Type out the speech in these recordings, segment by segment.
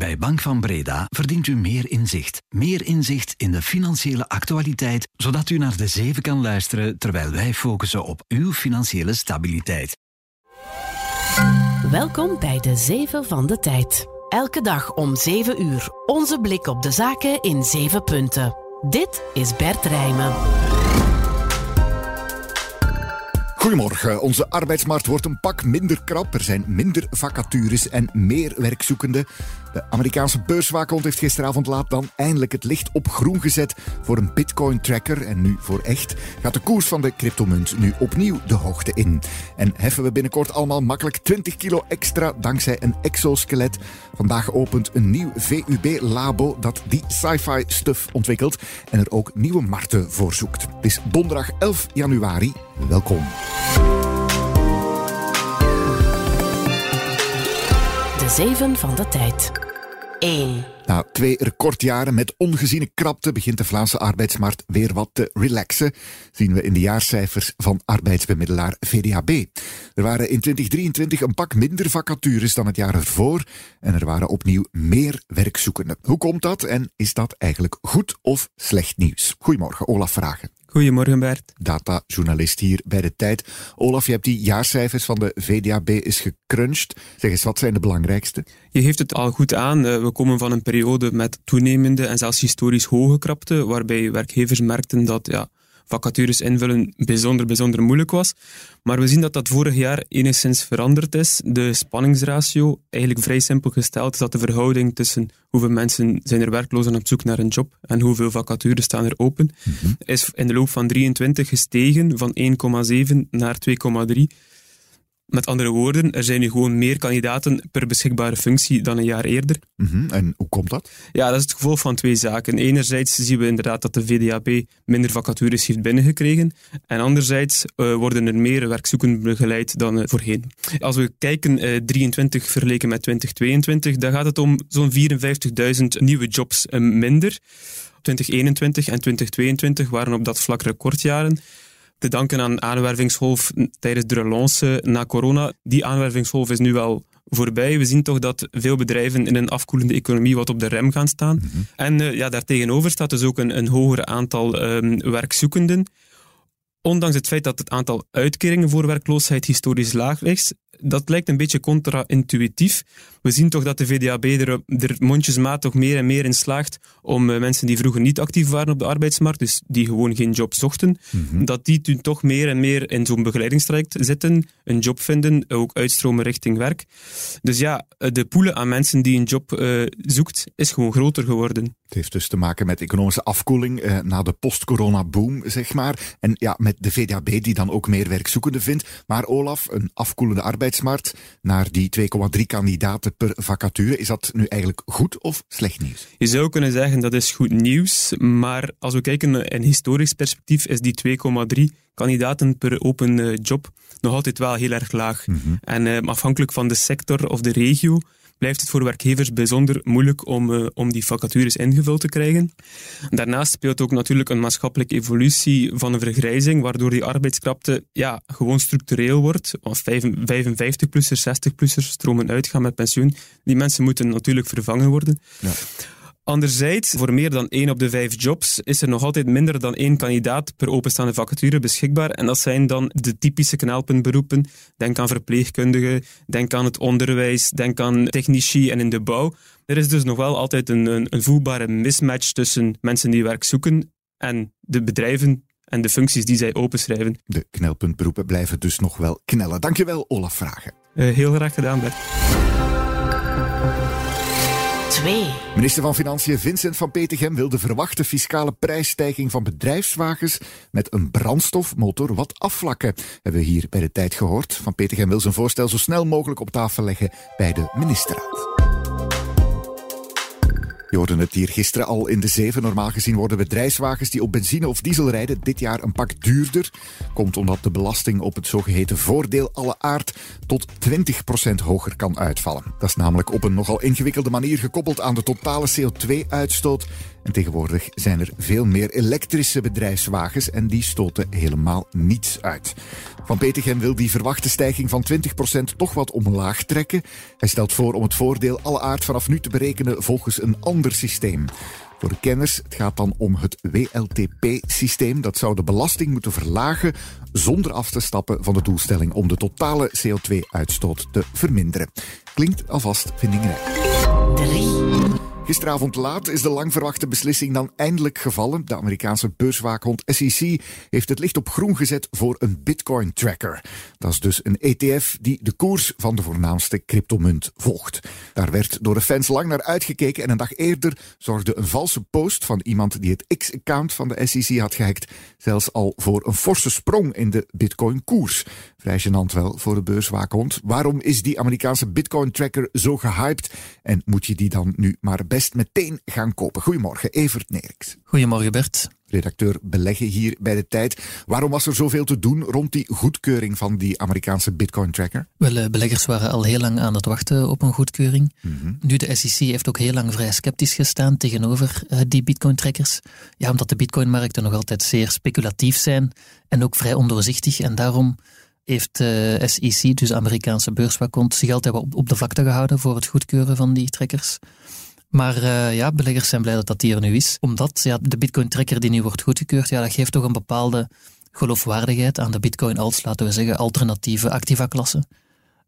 Bij Bank van Breda verdient u meer inzicht. Meer inzicht in de financiële actualiteit, zodat u naar de zeven kan luisteren terwijl wij focussen op uw financiële stabiliteit. Welkom bij de Zeven van de Tijd. Elke dag om 7 uur. Onze blik op de zaken in 7 punten. Dit is Bert Rijmen. Goedemorgen. Onze arbeidsmarkt wordt een pak minder krap. Er zijn minder vacatures en meer werkzoekenden. De Amerikaanse beurswaakhond heeft gisteravond laat dan eindelijk het licht op groen gezet voor een Bitcoin-tracker. En nu voor echt gaat de koers van de cryptomunt nu opnieuw de hoogte in. En heffen we binnenkort allemaal makkelijk 20 kilo extra dankzij een exoskelet. Vandaag opent een nieuw VUB-labo dat die sci-fi stuff ontwikkelt en er ook nieuwe markten voor zoekt. Het is donderdag 11 januari. Welkom. De Zeven van de Tijd. 1. Na twee recordjaren met ongeziene krapte begint de Vlaamse arbeidsmarkt weer wat te relaxen, zien we in de jaarcijfers van arbeidsbemiddelaar VDAB. Er waren in 2023 een pak minder vacatures dan het jaar ervoor en er waren opnieuw meer werkzoekenden. Hoe komt dat en is dat eigenlijk goed of slecht nieuws? Goedemorgen, Olaf Vragen. Goedemorgen Bert. Datajournalist hier bij de tijd. Olaf, je hebt die jaarcijfers van de VDAB eens gecrunched. Zeg eens, wat zijn de belangrijkste? Je geeft het al goed aan. Eh, we komen van een periode met toenemende en zelfs historisch hoge krapte, waarbij werkgevers merkten dat ja, vacatures invullen bijzonder, bijzonder moeilijk was. Maar we zien dat dat vorig jaar enigszins veranderd is. De spanningsratio, eigenlijk vrij simpel gesteld, is dat de verhouding tussen hoeveel mensen zijn er werkloos en op zoek naar een job en hoeveel vacatures staan er open, Mhm. is in de loop van 23 gestegen van 1,7 naar 2,3. Met andere woorden, er zijn nu gewoon meer kandidaten per beschikbare functie dan een jaar eerder. Mhm, En hoe komt dat? Ja, dat is het gevolg van twee zaken. Enerzijds zien we inderdaad dat de VDAB minder vacatures heeft binnengekregen. En anderzijds eh, worden er meer werkzoekenden begeleid dan eh, voorheen. Als we kijken eh 23 vergeleken met 2022, dan gaat het om zo'n 54.000 nieuwe jobs minder. 2021 en 2022 waren op dat vlak recordjaren. Te danken aan aanwervingsgolf tijdens de relance na corona. Die aanwervingsgolf is nu wel voorbij. We zien toch dat veel bedrijven in een afkoelende economie wat op de rem gaan staan. En eh, ja, daartegenover staat dus ook een, een hoger aantal ehm, werkzoekenden. Ondanks het feit dat het aantal uitkeringen voor werkloosheid historisch laag is, dat lijkt een beetje contra-intuïtief. We zien toch dat de VDAB er, er mondjesmaat toch meer en meer in slaagt om eh, mensen die vroeger niet actief waren op de arbeidsmarkt, dus die gewoon geen job zochten, dat die toen toch meer en meer in zo'n begeleidingstraject zitten, een job vinden, ook uitstromen richting werk. Dus ja, de poelen aan mensen die een job eh, zoekt, is gewoon groter geworden. Het heeft dus te maken met economische afkoeling eh, na de post-corona-boom, zeg maar. En ja, met de VDAB die dan ook meer werkzoekenden vindt. Maar Olaf, een afkoelende arbeidsmarkt naar die 2,3 kandidaten per vacature. Is dat nu eigenlijk goed of slecht nieuws? Je zou kunnen zeggen dat is goed nieuws, maar als we kijken in historisch perspectief is die 2,3 kandidaten per open eh, job nog altijd wel heel erg laag. En eh, afhankelijk van de sector of de regio blijft het voor werkgevers bijzonder moeilijk om, eh, om die vacatures ingevuld te krijgen. Daarnaast speelt ook natuurlijk een maatschappelijke evolutie van een vergrijzing, waardoor die arbeidskrapte ja, gewoon structureel wordt. Als 55-plussers, 60-plussers stromen uitgaan met pensioen, die mensen moeten natuurlijk vervangen worden. Ja. Anderzijds, voor meer dan één op de vijf jobs is er nog altijd minder dan één kandidaat per openstaande vacature beschikbaar. En dat zijn dan de typische knelpuntberoepen. Denk aan verpleegkundigen, denk aan het onderwijs, denk aan technici en in de bouw. Er is dus nog wel altijd een, een, een voelbare mismatch tussen mensen die werk zoeken en de bedrijven en de functies die zij openschrijven. De knelpuntberoepen blijven dus nog wel knellen. Dankjewel, Olaf Vragen. Eh, heel graag gedaan, Bert. 2. Minister van Financiën Vincent van Petegem wil de verwachte fiscale prijsstijging van bedrijfswagens met een brandstofmotor wat afvlakken. Hebben we hier bij de tijd gehoord. Van Petegem wil zijn voorstel zo snel mogelijk op tafel leggen bij de ministerraad. Je hoorde het hier gisteren al in de zeven. Normaal gezien worden bedrijfswagens die op benzine of diesel rijden dit jaar een pak duurder. Komt omdat de belasting op het zogeheten voordeel alle aard tot 20% hoger kan uitvallen. Dat is namelijk op een nogal ingewikkelde manier gekoppeld aan de totale CO2-uitstoot En tegenwoordig zijn er veel meer elektrische bedrijfswagens en die stoten helemaal niets uit. Van Petegem wil die verwachte stijging van 20% toch wat omlaag trekken. Hij stelt voor om het voordeel alle aard vanaf nu te berekenen volgens een ander systeem. Voor de kenners, het gaat dan om het WLTP-systeem. Dat zou de belasting moeten verlagen zonder af te stappen van de doelstelling om de totale CO2-uitstoot te verminderen. Klinkt alvast vindingrijk. 3. Gisteravond laat is de lang verwachte beslissing dan eindelijk gevallen. De Amerikaanse beurswaakhond SEC heeft het licht op groen gezet voor een Bitcoin tracker. Dat is dus een ETF die de koers van de voornaamste cryptomunt volgt. Daar werd door de fans lang naar uitgekeken en een dag eerder zorgde een valse post van iemand die het X-account van de SEC had gehackt zelfs al voor een forse sprong in de Bitcoin-koers. Vrij gênant wel voor de beurswaakhond. Waarom is die Amerikaanse Bitcoin tracker zo gehyped en moet je die dan nu maar best meteen gaan kopen. Goedemorgen, Evert Neriks. Goedemorgen, Bert. Redacteur beleggen hier bij de tijd. Waarom was er zoveel te doen rond die goedkeuring van die Amerikaanse Bitcoin-tracker? Wel, eh, beleggers waren al heel lang aan het wachten op een goedkeuring. Mhm. Nu, de SEC heeft ook heel lang vrij sceptisch gestaan tegenover uh, die Bitcoin-trackers. Ja, omdat de Bitcoin-markten nog altijd zeer speculatief zijn en ook vrij ondoorzichtig. En daarom heeft de eh, SEC, dus de Amerikaanse beurswaakhond, zich altijd op, op de vlakte gehouden voor het goedkeuren van die trackers. Maar uh, ja, beleggers zijn blij dat dat hier nu is. Omdat ja, de Bitcoin-tracker die nu wordt goedgekeurd, ja, dat geeft toch een bepaalde geloofwaardigheid aan de Bitcoin-alts, laten we zeggen, alternatieve activa-klassen.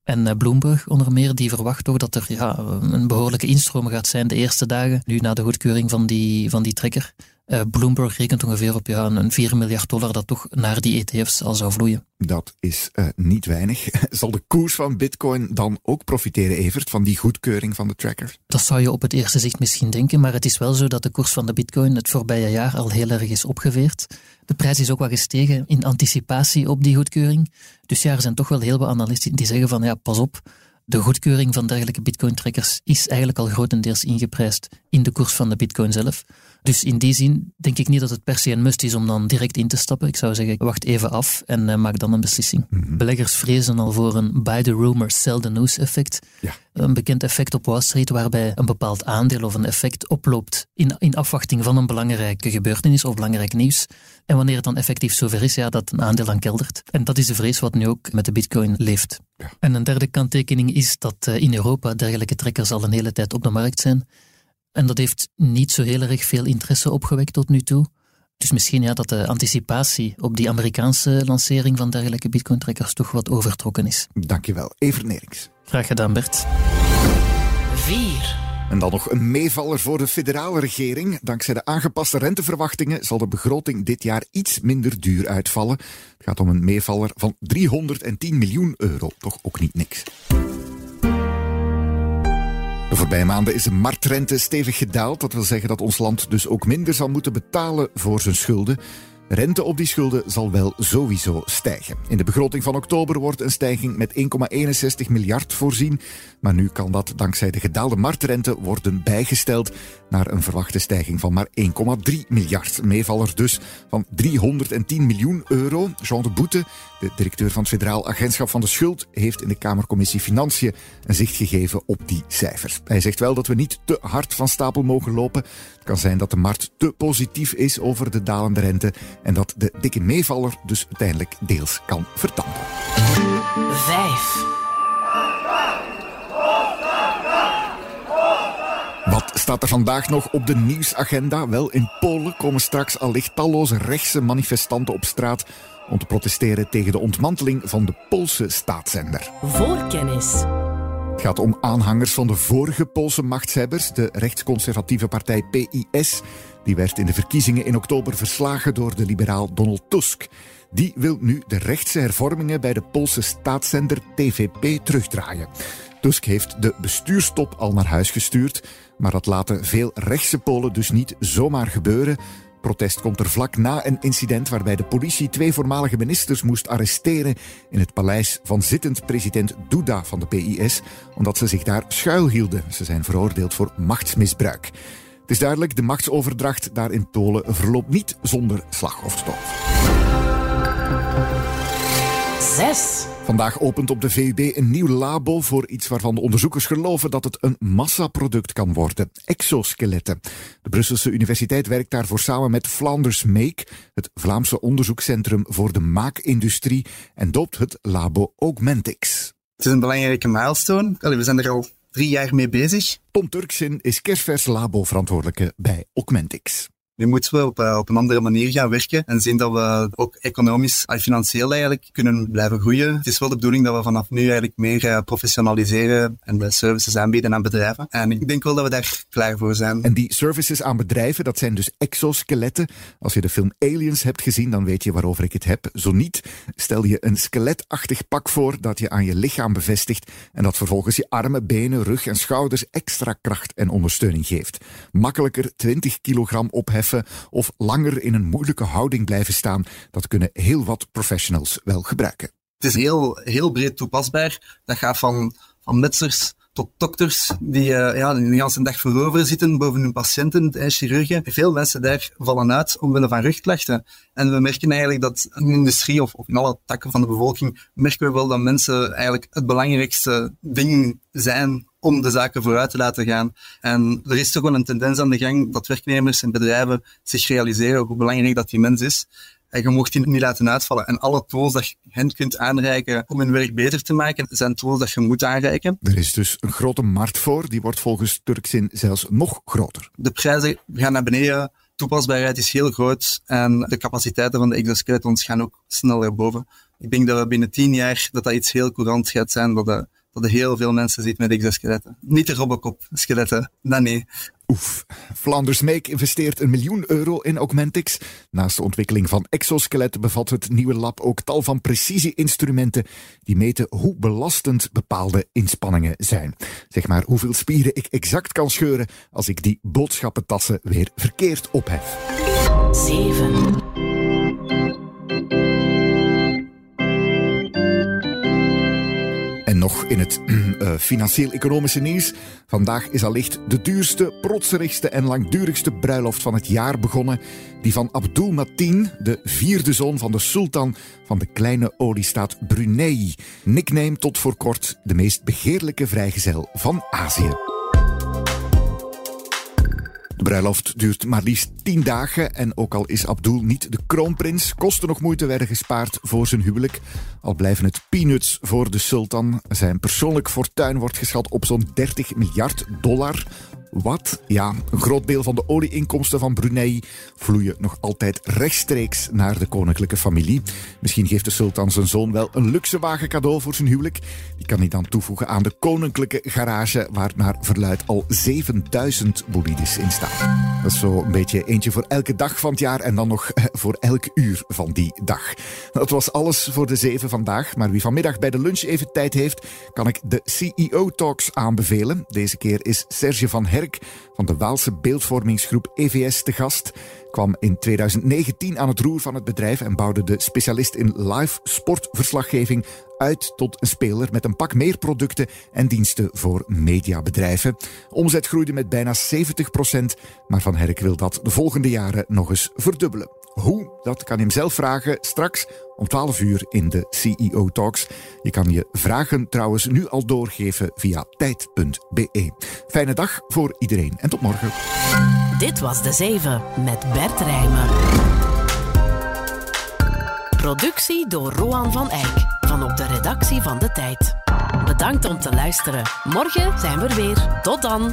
En uh, Bloomberg onder meer, die verwacht toch dat er ja, een behoorlijke instroom gaat zijn de eerste dagen, nu na de goedkeuring van die, van die tracker. Uh, Bloomberg rekent ongeveer op ja, een 4 miljard dollar dat toch naar die ETF's al zou vloeien. Dat is uh, niet weinig. Zal de koers van Bitcoin dan ook profiteren, Evert, van die goedkeuring van de tracker? Dat zou je op het eerste zicht misschien denken, maar het is wel zo dat de koers van de Bitcoin het voorbije jaar al heel erg is opgeveerd. De prijs is ook wat gestegen in anticipatie op die goedkeuring. Dus ja, er zijn toch wel heel wat analisten die zeggen van ja, pas op, de goedkeuring van dergelijke bitcoin-trackers is eigenlijk al grotendeels ingeprijsd in de koers van de bitcoin zelf. Dus in die zin denk ik niet dat het per se een must is om dan direct in te stappen. Ik zou zeggen, wacht even af en uh, maak dan een beslissing. Mhm. Beleggers vrezen al voor een buy the rumor, sell the news effect. Ja. Een bekend effect op Wall Street waarbij een bepaald aandeel of een effect oploopt in, in afwachting van een belangrijke gebeurtenis of belangrijk nieuws. En wanneer het dan effectief zover is, ja, dat een aandeel dan keldert. En dat is de vrees wat nu ook met de bitcoin leeft. Ja. En een derde kanttekening is dat uh, in Europa dergelijke trekkers al een hele tijd op de markt zijn. En dat heeft niet zo heel erg veel interesse opgewekt tot nu toe. Dus misschien ja, dat de anticipatie op die Amerikaanse lancering van dergelijke bitcoin-trekkers toch wat overtrokken is. Dankjewel. Evert Nerings. Graag gedaan, Bert. 4. En dan nog een meevaller voor de federale regering. Dankzij de aangepaste renteverwachtingen zal de begroting dit jaar iets minder duur uitvallen. Het gaat om een meevaller van 310 miljoen euro. Toch ook niet niks. Voorbije maanden is de marktrente stevig gedaald. Dat wil zeggen dat ons land dus ook minder zal moeten betalen voor zijn schulden. Rente op die schulden zal wel sowieso stijgen. In de begroting van oktober wordt een stijging met 1,61 miljard voorzien. Maar nu kan dat dankzij de gedaalde marktrente worden bijgesteld naar een verwachte stijging van maar 1,3 miljard. Meevaller dus van 310 miljoen euro. Jean de Boete, de directeur van het Federaal Agentschap van de Schuld, heeft in de Kamercommissie Financiën een zicht gegeven op die cijfers. Hij zegt wel dat we niet te hard van stapel mogen lopen. Het kan zijn dat de markt te positief is over de dalende rente en dat de dikke meevaller dus uiteindelijk deels kan vertanden. 5. Wat staat er vandaag nog op de nieuwsagenda? Wel, in Polen komen straks allicht talloze rechtse manifestanten op straat om te protesteren tegen de ontmanteling van de Poolse staatszender. Voorkennis. Het gaat om aanhangers van de vorige Poolse machtshebbers, de rechtsconservatieve partij PIS. Die werd in de verkiezingen in oktober verslagen door de liberaal Donald Tusk. Die wil nu de rechtse hervormingen bij de Poolse staatszender TVP terugdraaien. Tusk heeft de bestuurstop al naar huis gestuurd, maar dat laten veel rechtse Polen dus niet zomaar gebeuren. Protest komt er vlak na een incident waarbij de politie twee voormalige ministers moest arresteren in het paleis van zittend president Duda van de PIS, omdat ze zich daar schuilhielden. Ze zijn veroordeeld voor machtsmisbruik. Het is duidelijk, de machtsoverdracht daar in Polen verloopt niet zonder slag of stoot. 6. Vandaag opent op de VUB een nieuw labo voor iets waarvan de onderzoekers geloven dat het een massaproduct kan worden: exoskeletten. De Brusselse Universiteit werkt daarvoor samen met Flanders Make, het Vlaamse onderzoekscentrum voor de maakindustrie, en doopt het labo Augmentix. Het is een belangrijke milestone. we zijn er al drie jaar mee bezig. Tom Turksin is kerstvers labo-verantwoordelijke bij Augmentix. Nu moeten we op, uh, op een andere manier gaan werken en zien dat we ook economisch en financieel eigenlijk kunnen blijven groeien. Het is wel de bedoeling dat we vanaf nu eigenlijk meer uh, professionaliseren en services aanbieden aan bedrijven. En ik denk wel dat we daar klaar voor zijn. En die services aan bedrijven, dat zijn dus exoskeletten. Als je de film Aliens hebt gezien, dan weet je waarover ik het heb. Zo niet, stel je een skeletachtig pak voor dat je aan je lichaam bevestigt en dat vervolgens je armen, benen, rug en schouders extra kracht en ondersteuning geeft. Makkelijker 20 kilogram opheffen of langer in een moeilijke houding blijven staan, dat kunnen heel wat professionals wel gebruiken. Het is heel, heel breed toepasbaar. Dat gaat van, van metsers tot dokters die uh, ja, de hele dag voorover zitten boven hun patiënten, en chirurgen. Veel mensen daar vallen uit omwille van rugklachten. En we merken eigenlijk dat in de industrie of, of in alle takken van de bevolking, merken we wel dat mensen eigenlijk het belangrijkste ding zijn om de zaken vooruit te laten gaan. En er is toch wel een tendens aan de gang dat werknemers en bedrijven zich realiseren hoe belangrijk dat die mens is. En je mocht die niet laten uitvallen. En alle tools dat je hen kunt aanreiken om hun werk beter te maken, zijn tools dat je moet aanreiken. Er is dus een grote markt voor. Die wordt volgens Turksin zelfs nog groter. De prijzen gaan naar beneden. Toepasbaarheid is heel groot. En de capaciteiten van de exoskeletons gaan ook sneller boven. Ik denk dat we binnen tien jaar dat dat iets heel courant gaat zijn. Dat de dat er heel veel mensen ziet met exoskeletten. Niet de Robocop-skeletten, dat nee. Oef. Flanders Make investeert een miljoen euro in Augmentix. Naast de ontwikkeling van exoskeletten bevat het nieuwe lab ook tal van precisie-instrumenten die meten hoe belastend bepaalde inspanningen zijn. Zeg maar hoeveel spieren ik exact kan scheuren als ik die boodschappentassen weer verkeerd ophef. 7. En nog in het uh, financieel-economische nieuws. Vandaag is allicht de duurste, protserigste en langdurigste bruiloft van het jaar begonnen. Die van Abdul Mateen, de vierde zoon van de sultan van de kleine oliestaat Brunei. Nickname tot voor kort de meest begeerlijke vrijgezel van Azië. De bruiloft duurt maar liefst tien dagen en ook al is Abdul niet de kroonprins, kosten nog moeite werden gespaard voor zijn huwelijk. Al blijven het peanuts voor de sultan. Zijn persoonlijk fortuin wordt geschat op zo'n 30 miljard dollar. Wat? Ja, een groot deel van de olieinkomsten van Brunei vloeien nog altijd rechtstreeks naar de koninklijke familie. Misschien geeft de sultan zijn zoon wel een luxe wagen cadeau voor zijn huwelijk. Die kan hij dan toevoegen aan de koninklijke garage, waar naar verluid al 7000 bolides in staan. Dat is zo een beetje eentje voor elke dag van het jaar en dan nog eh, voor elk uur van die dag. Dat was alles voor de zeven vandaag, maar wie vanmiddag bij de lunch even tijd heeft, kan ik de CEO Talks aanbevelen. Deze keer is Serge van Her van de Waalse beeldvormingsgroep EVS te gast. Kwam in 2019 aan het roer van het bedrijf en bouwde de specialist in live sportverslaggeving uit tot een speler met een pak meer producten en diensten voor mediabedrijven. Omzet groeide met bijna 70% maar Van Herk wil dat de volgende jaren nog eens verdubbelen. Dat kan je hem zelf vragen straks om 12 uur in de CEO Talks. Je kan je vragen trouwens nu al doorgeven via tijd.be. Fijne dag voor iedereen en tot morgen. Dit was De Zeven met Bert Rijmen. Productie door Roan van Eyck van op de redactie van De Tijd. Bedankt om te luisteren. Morgen zijn we er weer. Tot dan.